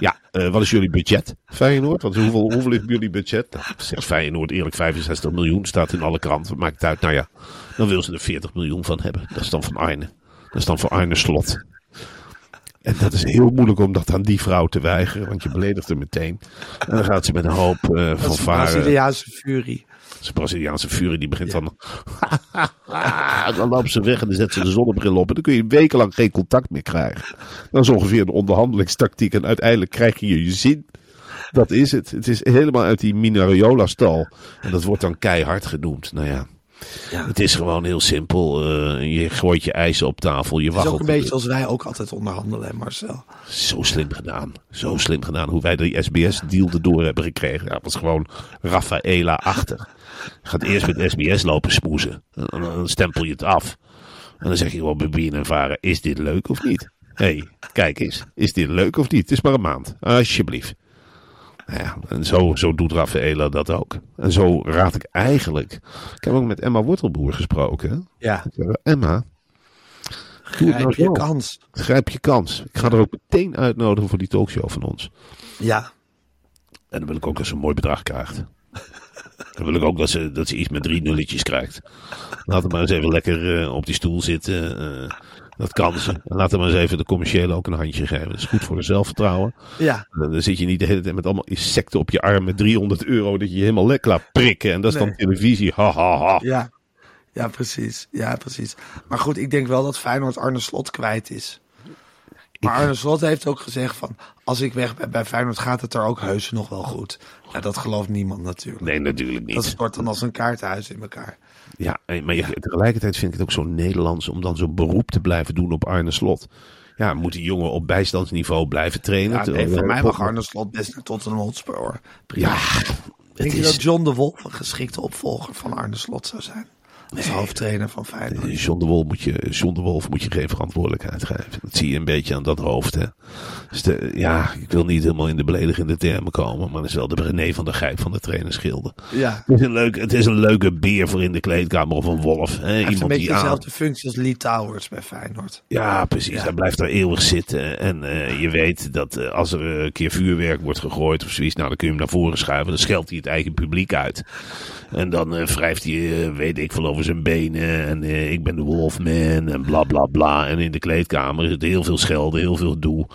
D: ja, eh, wat is jullie budget? Feyenoord? Want hoeveel, hoeveel is jullie budget? Nou, zegt Feyenoord eerlijk 65 miljoen. Staat in alle kranten. Maakt het uit. Nou ja, dan wil ze er 40 miljoen van hebben. Dat is dan van Arne. Dat is dan voor Arne Slot. En dat is heel moeilijk om dat aan die vrouw te weigeren, want je beledigt haar meteen. En dan gaat ze met een hoop eh
B: Dat
D: van
B: een
D: varen.
B: Braziliaanse furie.
D: Zijn Braziliaanse furie die begint dan. dan loopt ze weg en dan zet ze de zonnebril op. En dan kun je wekenlang geen contact meer krijgen. Dat is ongeveer de onderhandelingstactiek. En uiteindelijk krijg je je zin. Dat is het. Het is helemaal uit die Minariola-stal. En dat wordt dan keihard genoemd. Nou ja. Het is gewoon heel simpel. Eh, je gooit je ijzer op tafel. Je
B: Het is ook
D: waggelt.
B: een beetje zoals wij ook altijd onderhandelen, hè, Marcel.
D: Zo slim gedaan. Zo slim gedaan. Hoe wij die SBS-deal erdoor hebben gekregen. Ja, dat was gewoon Rafaela-achtig. Je gaat eerst met SBS lopen smoezen. En dan, dan stempel je het af. En dan zeg je gewoon bij en Varen, is dit leuk of niet? Hé, hey, kijk eens. Is dit leuk of niet? Het is maar een maand. Alsjeblieft. Nou ja, en zo, zo doet Rafaela dat ook. En zo raad ik eigenlijk... Ik heb ook met Emma Wortelboer gesproken.
B: Ja,
D: Emma, het nou
B: grijp je kans.
D: Grijp je kans. Ik ga er ook meteen uitnodigen voor die talkshow van ons.
B: Ja,
D: En dan wil ik ook dat ze een mooi bedrag krijgt. Dan wil ik ook dat ze, dat ze iets met drie nulletjes krijgt. Laat hem maar eens even lekker eh, op die stoel zitten. eh, dat kan ze. En laat hem maar eens even de commerciële ook een handje geven. Dat is goed voor de zelfvertrouwen.
B: ja.
D: Dan, zit je niet de hele tijd met allemaal insecten op je arm met 300 euro. Dat je je helemaal lekker laat prikken. En dat is dan televisie. Ha, ha, ha.
B: Ja, ja, precies. Ja, precies. Maar goed, ik denk wel dat Feyenoord Arne Slot kwijt is. Maar Arne Slot heeft ook gezegd van... als ik weg ben bij Feyenoord gaat het er ook heus nog wel goed. Ja, dat gelooft niemand natuurlijk.
D: Nee, natuurlijk niet.
B: Dat stort dan als een kaartenhuis in elkaar.
D: Ja, en- maar tegelijkertijd vind ik het ook zo Nederlands om dan zo'n beroep te blijven doen op Arne Slot. Ja, moet die jongen op bijstandsniveau blijven trainen?
B: Ja, nee, voor mij mag Arne Slot best naar Tottenham Hotspur. Prima.
D: Ja,
B: Denk je
D: is,
B: dat John de Wolf een geschikte opvolger van Arne Slot zou zijn? Als hoofdtrainer van Feyenoord.
D: John de, Wolf moet je, John de Wolf moet je geen verantwoordelijkheid geven. Dat zie je een beetje aan dat hoofd. Hè. Dus de, ja, ik wil niet helemaal in de beledigende termen komen. Maar dat is wel de René van der Gijp van de trainersgilde.
B: Ja.
D: Het is, een leuk, het is een leuke beer voor in de kleedkamer of een wolf. Hè.
B: Hij heeft een
D: Iemand
B: beetje
D: die aan,
B: dezelfde functie als Lee Towers bij Feyenoord.
D: Ja, precies. Hij blijft daar eeuwig zitten. En eh, je weet dat eh, als er een keer vuurwerk wordt gegooid of zoiets, nou dan kun je hem naar voren schuiven. Dan scheldt hij het eigen publiek uit. En dan eh, wrijft hij, eh, weet ik veel, over zijn benen. En eh, ik ben de Wolfman en bla bla bla. En in de kleedkamer is het heel veel schelden, heel veel doe.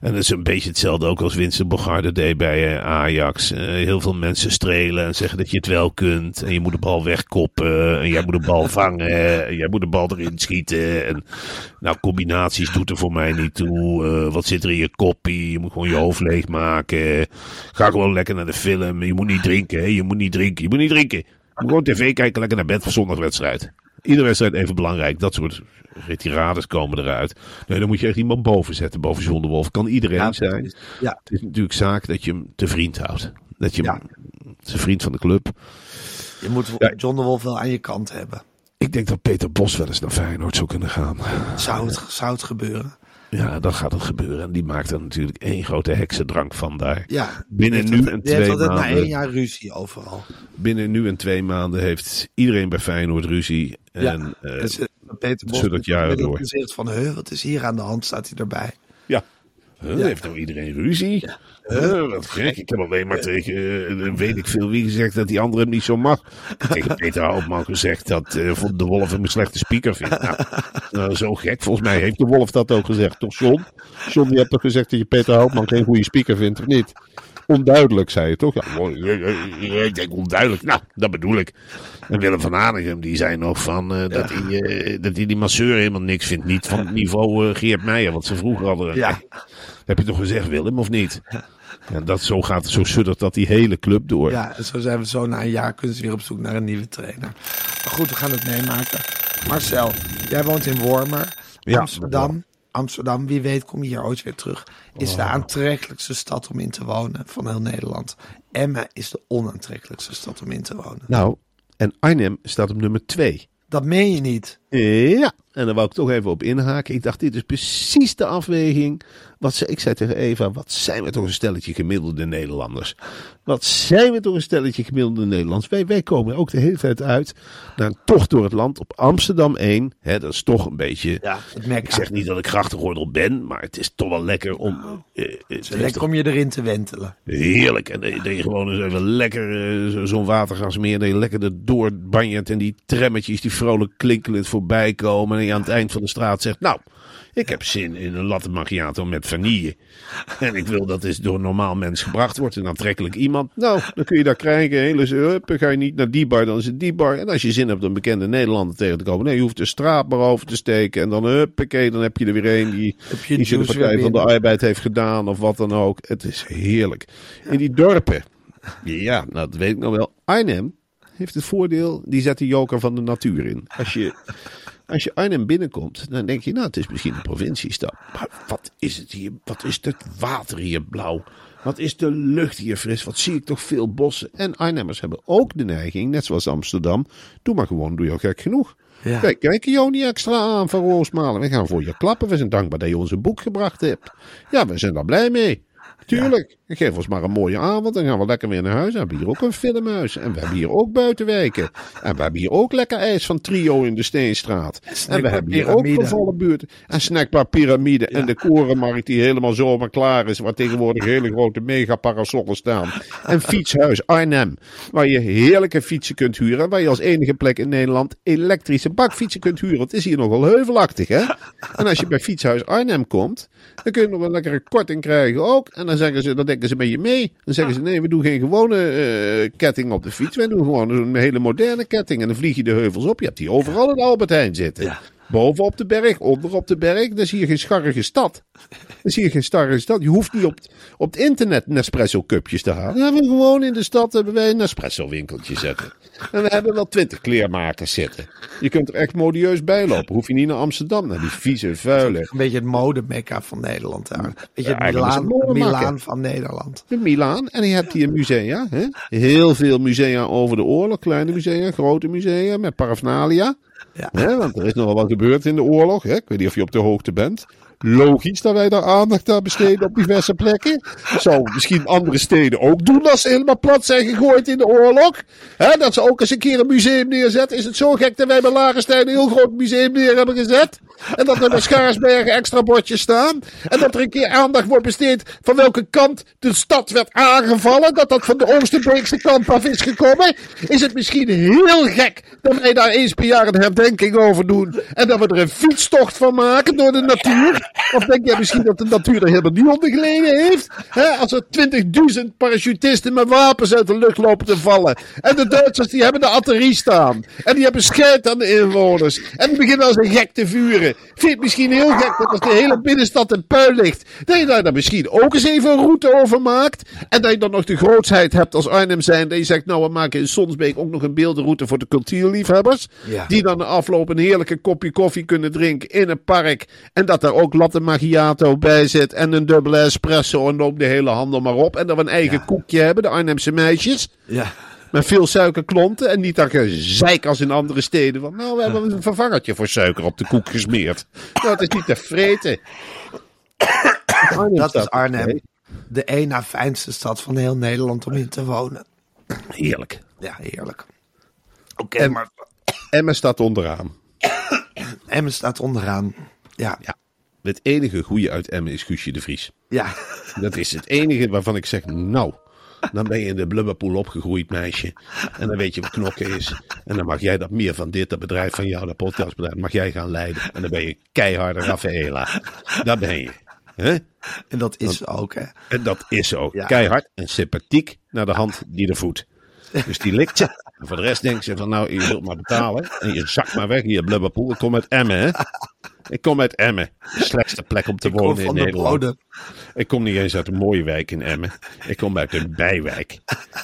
D: En dat is een beetje hetzelfde ook als Winston Bogarde deed bij eh, Ajax. Eh, heel veel mensen strelen en zeggen dat je het wel kunt. En je moet de bal wegkoppen. En jij moet de bal vangen. En jij moet de bal erin schieten. En nou, combinaties doet er voor mij niet toe. Wat zit er in je koppie? Je moet gewoon je hoofd leegmaken. Ga gewoon lekker naar de film. Je moet niet drinken. Hè? Je moet niet drinken. Je moet niet drinken. Gewoon tv kijken, lekker naar bed voor zondagwedstrijd. Iedere wedstrijd even belangrijk. Dat soort retirades komen eruit. Nee, dan moet je echt iemand boven zetten. Boven John de Wolf. Kan iedereen
B: Ja,
D: zijn.
B: Ja.
D: Het is natuurlijk zaak dat je hem te vriend houdt. Dat je hem,
B: Ja.
D: het is een vriend van de club.
B: Je moet. John de Wolf wel aan je kant hebben.
D: Ik denk dat Peter Bos wel eens naar Feyenoord zou kunnen gaan.
B: Zou het, zou het gebeuren?
D: Ja, dan gaat het gebeuren. En die maakt er natuurlijk één grote heksendrank van daar.
B: Ja.
D: Binnen nu en twee
B: altijd na
D: maanden.
B: één jaar ruzie overal.
D: Binnen nu en twee maanden heeft iedereen bij Feyenoord ruzie. En eh,
B: dus, eh, Peter Bos
D: zullen het jaren door.
B: gezicht van, wat is hier aan de hand, staat hij erbij.
D: ja, Huh, heeft nou iedereen ruzie? Huh, wat gek. Ik heb alleen maar tegen, eh, weet ik veel wie gezegd dat die andere hem niet zo mag. Tegen Peter Houtman gezegd dat eh, de Wolf hem een slechte speaker vindt. Nou, nou, zo gek. Volgens mij heeft de Wolf dat ook gezegd. Toch John? John, je hebt toch gezegd dat je Peter Houtman geen goede speaker vindt, of niet? Onduidelijk, zei je toch? Ja, ik denk onduidelijk. Nou, dat bedoel ik. En Willem van Hanegem, die zei nog van, eh, dat, hij, eh, dat hij die masseur helemaal niks vindt. Niet van het niveau eh, Geert Meijer, wat ze vroeger hadden.
B: Ja.
D: Heb je toch gezegd, Willem, of niet? Ja, dat, zo gaat zo suddert dat die hele club door.
B: Ja, en zo zijn we zo na een jaar kunnen ze weer op zoek naar een nieuwe trainer. Maar goed, we gaan het meemaken. Marcel, jij woont in Wormer,
D: Ja,
B: Amsterdam. Amsterdam, wie weet kom je hier ooit weer terug, is
D: Oh.
B: de aantrekkelijkste stad om in te wonen van heel Nederland. Emma is de onaantrekkelijkste stad om in te wonen.
D: Nou, en Arnhem staat op nummer 2.
B: Dat meen je niet.
D: Ja, en daar wou ik toch even op inhaken. Ik dacht, dit is precies de afweging. Wat ze, ik zei tegen Eva, wat zijn we toch een stelletje gemiddelde Nederlanders. Wat zijn we toch een stelletje gemiddelde Nederlanders. Wij, wij komen ook de hele tijd uit naar een tocht door het land op Amsterdam 1. Hè, dat is toch een beetje...
B: Ja, het merk
D: Ik zeg niet dat ik grachtengordel ben, maar het is toch wel lekker om... eh, het heeft
B: Lekker om je erin te wentelen.
D: Heerlijk. En dat je- dat je gewoon eens even lekker eh, zo- zo'n watergasmeer, dat je lekker erdoor banjert en die trammetjes die vrolijk klinkelend voorbij komen. En je aan het eind van de straat zegt, nou, ik heb zin in een latte macchiato met vanille. En ik wil dat eens door een normaal mens gebracht wordt, een aantrekkelijk iemand. Nou, dan kun je daar krijgen. Hele ga je niet naar die bar, dan is het die bar. En als je zin hebt om bekende Nederlander tegen te komen, nee, je hoeft de straat maar over te steken. En dan huppakee, dan heb je er weer een die, die de Partij van de. Arbeid heeft gedaan of wat dan ook. Het is heerlijk. In die dorpen, ja, nou, dat weet ik nog wel. Arnhem heeft het voordeel, die zet de joker van de natuur in. Als je, als je Arnhem binnenkomt, dan denk je, nou, het is misschien een provinciestad. Maar wat is het hier? Wat is het water hier blauw? Wat is de lucht hier fris? Wat zie ik toch veel bossen? En Arnhemmers hebben ook de neiging, net zoals Amsterdam, doe maar gewoon, doe je al gek genoeg.
B: Ja.
D: Kijk, kijk je niet extra aan van Roosmalen. We gaan voor je klappen. We zijn dankbaar dat je ons een boek gebracht hebt. Ja, we zijn daar blij mee. Tuurlijk. Geef ons maar een mooie avond. Dan gaan we lekker weer naar huis. We hebben hier ook een filmhuis. En we hebben hier ook buitenwijken. En we hebben hier ook lekker ijs van Trio in de Steenstraat. En we hebben hier ook
B: Pyramide.
D: vervallen buurten. En snackbar Pyramide. En de korenmarkt die helemaal zomaar klaar is. Waar tegenwoordig hele grote megaparasollen staan. En fietshuis Arnhem. Waar je heerlijke fietsen kunt huren. Waar je als enige plek in Nederland elektrische bakfietsen kunt huren. Het is hier nogal heuvelachtig hè. En als je bij fietshuis Arnhem komt. Dan kun je nog een lekkere korting krijgen ook. En dan zeggen ze, dan denken ze met je mee. Dan zeggen ze, nee, we doen geen gewone eh, ketting op de fiets. Wij doen gewoon een hele moderne ketting. En dan vlieg je de heuvels op. Je hebt die overal in Albert Heijn zitten. Boven op de berg, onder op de berg. Dan zie je geen scharrige stad. Dan zie je geen starrige stad. Je hoeft niet op, op het internet Nespresso cupjes te halen. Dan hebben we gewoon in de stad hebben wij een Nespresso winkeltje zetten. En we hebben wel twintig kleermakers zitten. Je kunt er echt modieus bij lopen. Hoef je niet naar Amsterdam, naar die vieze, vuile.
B: Een beetje het modemekka van Nederland daar. Weet je,
D: Ja,
B: het Milaan. Milaan van Nederland.
D: in Milaan. En je hebt hier musea. Hè? Heel veel musea over de oorlog. Kleine musea, grote musea met paraphernalia.
B: Ja.
D: Want er is nogal wat gebeurd in de oorlog. Hè? Ik weet niet of je op de hoogte bent. Logisch dat wij daar aandacht aan besteden op diverse plekken. Zouden misschien andere steden ook doen als ze helemaal plat zijn gegooid in de oorlog. Dat ze ook eens een keer een museum neerzetten. Is het zo gek dat wij bij Larenstein een heel groot museum neer hebben gezet? En dat er bij Schaarsbergen extra bordjes staan. En dat er een keer aandacht wordt besteed van welke kant de stad werd aangevallen. Dat dat van de Oosterbeekse kant af is gekomen. Is het misschien heel gek dat wij daar eens per jaar een herdenking over doen. En dat we er een fietstocht van maken door de natuur. Of denk jij misschien dat de natuur er helemaal niet onder geleden heeft? Als er 20.000 parachutisten met wapens uit de lucht lopen te vallen. En de Duitsers die hebben de artillerie staan. En die hebben scheid aan de inwoners. En die beginnen als een gek te vuren. Vind je het misschien heel gek dat als de hele binnenstad in puin ligt. Dat je daar dan misschien ook eens even een route over maakt. En dat je dan nog de grootsheid hebt als Arnhem zijn. Dat je zegt nou we maken in Sonsbeek ook nog een beeldenroute voor de cultuurliefhebbers.
B: Ja.
D: Die dan de afloop een heerlijke kopje koffie kunnen drinken in een park. En dat daar ook latte macchiato bij zit. En een dubbele espresso. En loop de hele handel maar op. En dat we een eigen koekje hebben. De Arnhemse meisjes.
B: Ja.
D: Met veel suikerklonten. En niet dat gezeik als in andere steden. Van nou, we hebben een vervangertje voor suiker op de koek gesmeerd. Nou, het is niet te vreten. Arnhem
B: Dat is Arnhem. De één na fijnste stad van heel Nederland om in te wonen.
D: Heerlijk.
B: Ja, heerlijk. Oké, maar
D: Emmen staat onderaan.
B: Emmen staat onderaan. Ja,
D: Ja. Het enige goede uit Emmen is Guusje de Vries.
B: ja.
D: Dat is het enige waarvan ik zeg, nou, dan ben je in de blubberpoel opgegroeid, meisje. En dan weet je wat knokken is. En dan mag jij dat meer van dit, dat bedrijf van jou, dat podcastbedrijf, mag jij gaan leiden. En dan ben je keiharde Raffaela. Dat ben je. hè?
B: En dat is ook, hè.
D: En dat is.
B: Ja.
D: Keihard en sympathiek naar de hand die de voet. Dus die likt ze. En voor de rest denkt ze van nou, je zult maar betalen. En je zakt maar weg hier, blubberpoel. Ik kom uit Emmen, hè. Ik kom uit Emmen. De slechtste plek om te wonen in
B: van de
D: Nederland. Ik kom niet eens uit een mooie wijk in Emmen. Ik kom uit een bijwijk.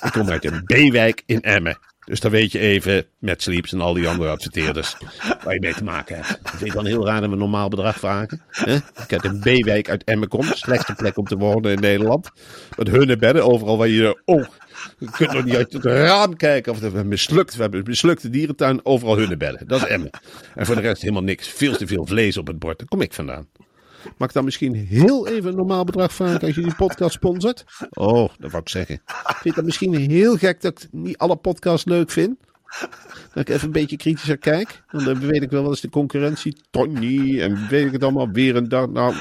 D: Ik kom uit een B-wijk in Emmen. Dus dan weet je even met Sleeps en al die andere adverteerders waar je mee te maken hebt. Vind het dan heel raar dat we een normaal bedrag vragen. Hè? Ik heb een B-wijk uit Emmen kom, slechtste plek om te wonen in Nederland. Met hunnebedden, overal waar je... Oh, je kunt nog niet uit het raam kijken of we hebben mislukt. We hebben een mislukte dierentuin, overal hunnebedden. Dat is Emmen. En voor de rest helemaal niks. Veel te veel vlees op het bord. Daar kom ik vandaan. Mag ik dan misschien heel even een normaal bedrag vragen als je die podcast sponsort? Oh, dat wou ik zeggen. Vind je dat misschien heel gek dat ik niet alle podcasts leuk vind? Dat ik even een beetje kritischer kijk. Want dan weet ik wel wat is de concurrentie. Tony en weet ik het allemaal. Weer een dag. Nou,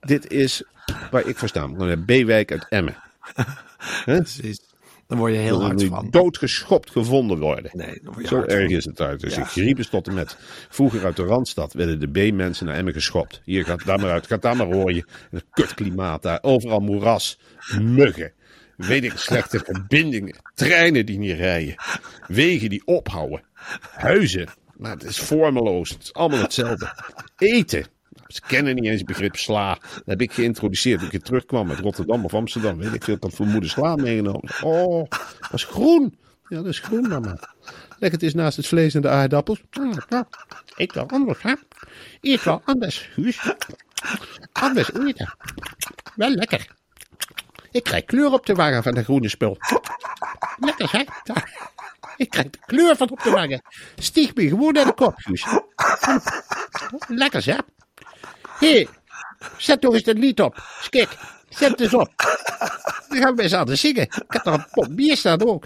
D: dit is waar ik voor sta. B-wijk uit Emmen.
B: Precies. Dan word je heel hard van.
D: doodgeschopt gevonden worden.
B: Nee, word
D: Zo erg
B: van.
D: is het uit. Dus
B: Ja.
D: ik riep eens tot en met. Vroeger uit de Randstad werden de B-mensen naar Emmen geschopt. Hier gaat daar maar uit. Gaat daar maar rooien. Het kutklimaat daar. Overal moeras. Muggen. Weet ik, slechte verbindingen. Treinen die niet rijden. Wegen die ophouden. Huizen. Nou, het is vormeloos. Het is allemaal hetzelfde. Eten. Ze kennen niet eens het begrip sla. Dat heb ik geïntroduceerd toen ik terugkwam uit Rotterdam of Amsterdam. Weet ik veel, had voor moeder sla meegenomen. Oh, dat is groen. Ja, dat is groen, mama. Leg het eens naast het vlees en de aardappels.
E: Ik wil anders, hè. Ik wil anders, Guus. Anders eten. Wel lekker. Ik krijg kleur op de wangen van de groene spul. Lekker, hè? Ik krijg de kleur van op de wangen. Stieg me gewoon naar de kop, Guus. Lekker, hè? Hé, zet toch eens dat lied op. Skik, zet eens op. Dan gaan we eens aan zingen. Ik heb nog een pot bier staan ook.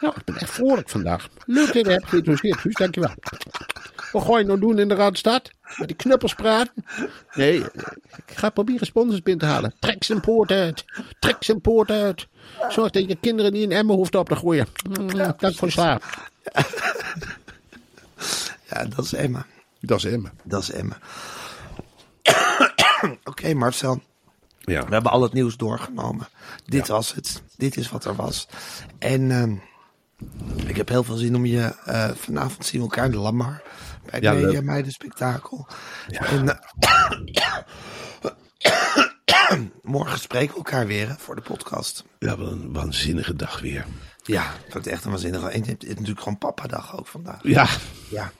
E: Ja, ik ben echt vrolijk vandaag. Leuk dat je hebt geïnteresseerd, Guus. Dankjewel. Wat ga je nou doen in de Randstad? Met die knuppels praten? Nee, ik ga proberen sponsors binnen te halen. Trek zijn poort uit. Trek zijn poort uit. Zorg dat je kinderen niet in Emmen hoeft op te groeien. Mm, Dank voor de slaap.
B: Ja, dat is Emma.
D: Dat is Emmen.
B: Dat is Emma. Oké, Marcel.
D: Ja.
B: We hebben al het nieuws doorgenomen. Dit was het. Dit is wat er was. En ehm, ik heb heel veel zin om je... eh, vanavond zien we elkaar in de Lamar. Bij
D: Ja,
B: Media. Meiden Spektakel. En, eh, morgen spreken we elkaar weer hè, voor de podcast.
D: Ja, wat een waanzinnige dag weer.
B: Ja, ik vind het echt een waanzinnige... En het is natuurlijk gewoon papa-dag ook vandaag.
D: Ja.
B: Ja.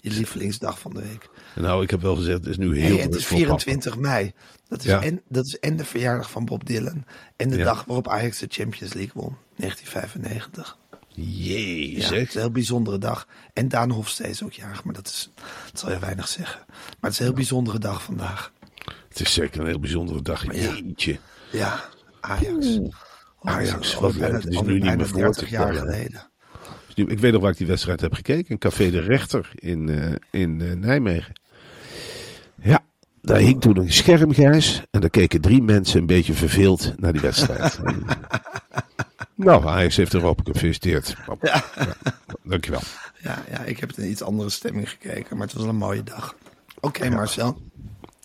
B: Je lievelingsdag van de week.
D: Nou, ik heb wel gezegd, het is nu heel
B: Hey, het is
D: voor papa.
B: 24 mei. Dat is,
D: Ja.
B: en, dat is en de verjaardag van Bob Dylan. En de
D: Ja.
B: dag waarop Ajax de Champions League won. 1995.
D: Jee,
B: Ja, het is een heel bijzondere dag. En Daan Hofstee is ook jarig, maar dat, is, dat zal je weinig zeggen. Maar het is een heel bijzondere dag vandaag.
D: Het is zeker een heel bijzondere dag. Jeetje.
B: Ja, Ajax.
D: Ajax,
B: Al
D: wat leuk. Het is nu niet meer voor te
B: 30 jaar geleden.
D: Ik weet nog waar ik die wedstrijd heb gekeken. In Café de Rechter in, eh, in eh, Nijmegen. Ja, daar hing toen een schermgrijs. En daar keken drie mensen een beetje verveeld naar die wedstrijd. Nou, Ajax heeft Europa gefeliciteerd. Ja. dankjewel.
B: Ja, ja, ik heb in een iets andere stemming gekeken, maar het was wel een mooie dag. Oké, Marcel.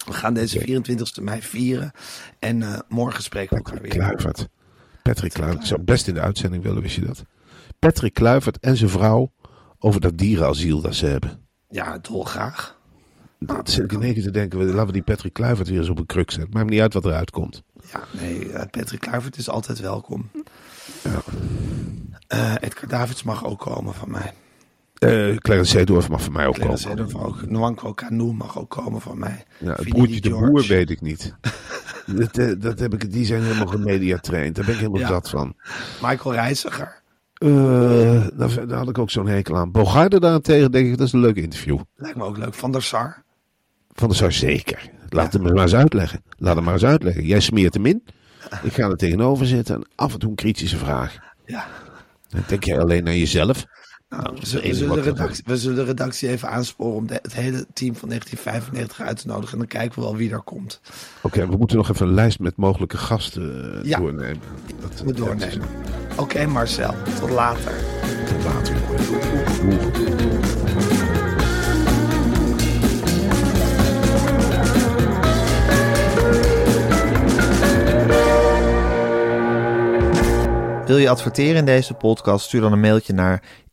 B: We gaan deze 24 mei vieren. En eh, morgen spreken we elkaar weer.
D: Kluivert. Patrick Kluivert. Ik zou best in de uitzending willen, wist je dat? Patrick Kluivert en zijn vrouw over dat dierenasiel dat ze hebben.
B: Ja, dolgraag.
D: Dat zit ik in één keer te denken, laten we die Patrick Kluivert weer eens op een kruk zetten. Maakt me niet uit wat eruit komt.
B: Ja, nee, eh, Patrick Kluivert is altijd welkom. Eh Edgar Davids mag ook komen van mij.
D: Eh Clarence Seedorf mag van mij ook
B: Clarence
D: komen.
B: Seedorf ook. Nwanko Kanu mag ook komen van mij.
D: Ja, het
B: Vinnie
D: broertje de boer weet ik niet. dat, dat heb ik, die zijn helemaal gemediatraind. Daar ben ik helemaal
B: Ja.
D: zat van.
B: Michael Reiziger.
D: Eh, daar, daar had ik ook zo'n hekel aan. Bogarde daarentegen denk ik, dat is een leuk interview.
B: Lijkt me ook leuk. Van der Sar.
D: Van der Sar zeker. Laat hem maar eens uitleggen. Laat hem maar eens uitleggen. Jij smeert hem in. Ik ga er tegenover zitten en af en toe een kritische vraag.
B: Ja.
D: Dan denk jij alleen naar jezelf.
B: Nou, we, zullen, we, de redactie, we zullen de redactie even aansporen om de- het hele team van 1995 uit te nodigen. En dan kijken we wel wie er komt.
D: Oké, we moeten nog even een lijst met mogelijke gasten eh,
B: Ja.
D: doornemen. Dat,
B: We doornemen. Oké Marcel, tot later.
D: Tot later.
C: Wil je adverteren in deze podcast? Stuur dan een mailtje naar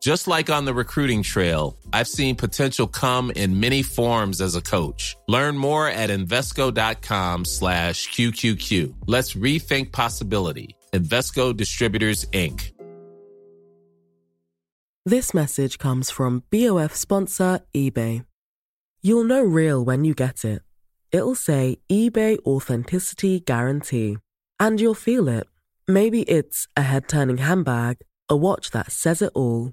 F: Just like on the recruiting trail, I've seen potential come in many forms as a coach. Learn more at Invesco.com slash QQQ. Let's rethink possibility. Invesco Distributors, Inc.
G: This message comes from BOF sponsor eBay. You'll know real when you get it. It'll say eBay Authenticity Guarantee. And you'll feel it. Maybe it's a head turning handbag, a watch that says it all,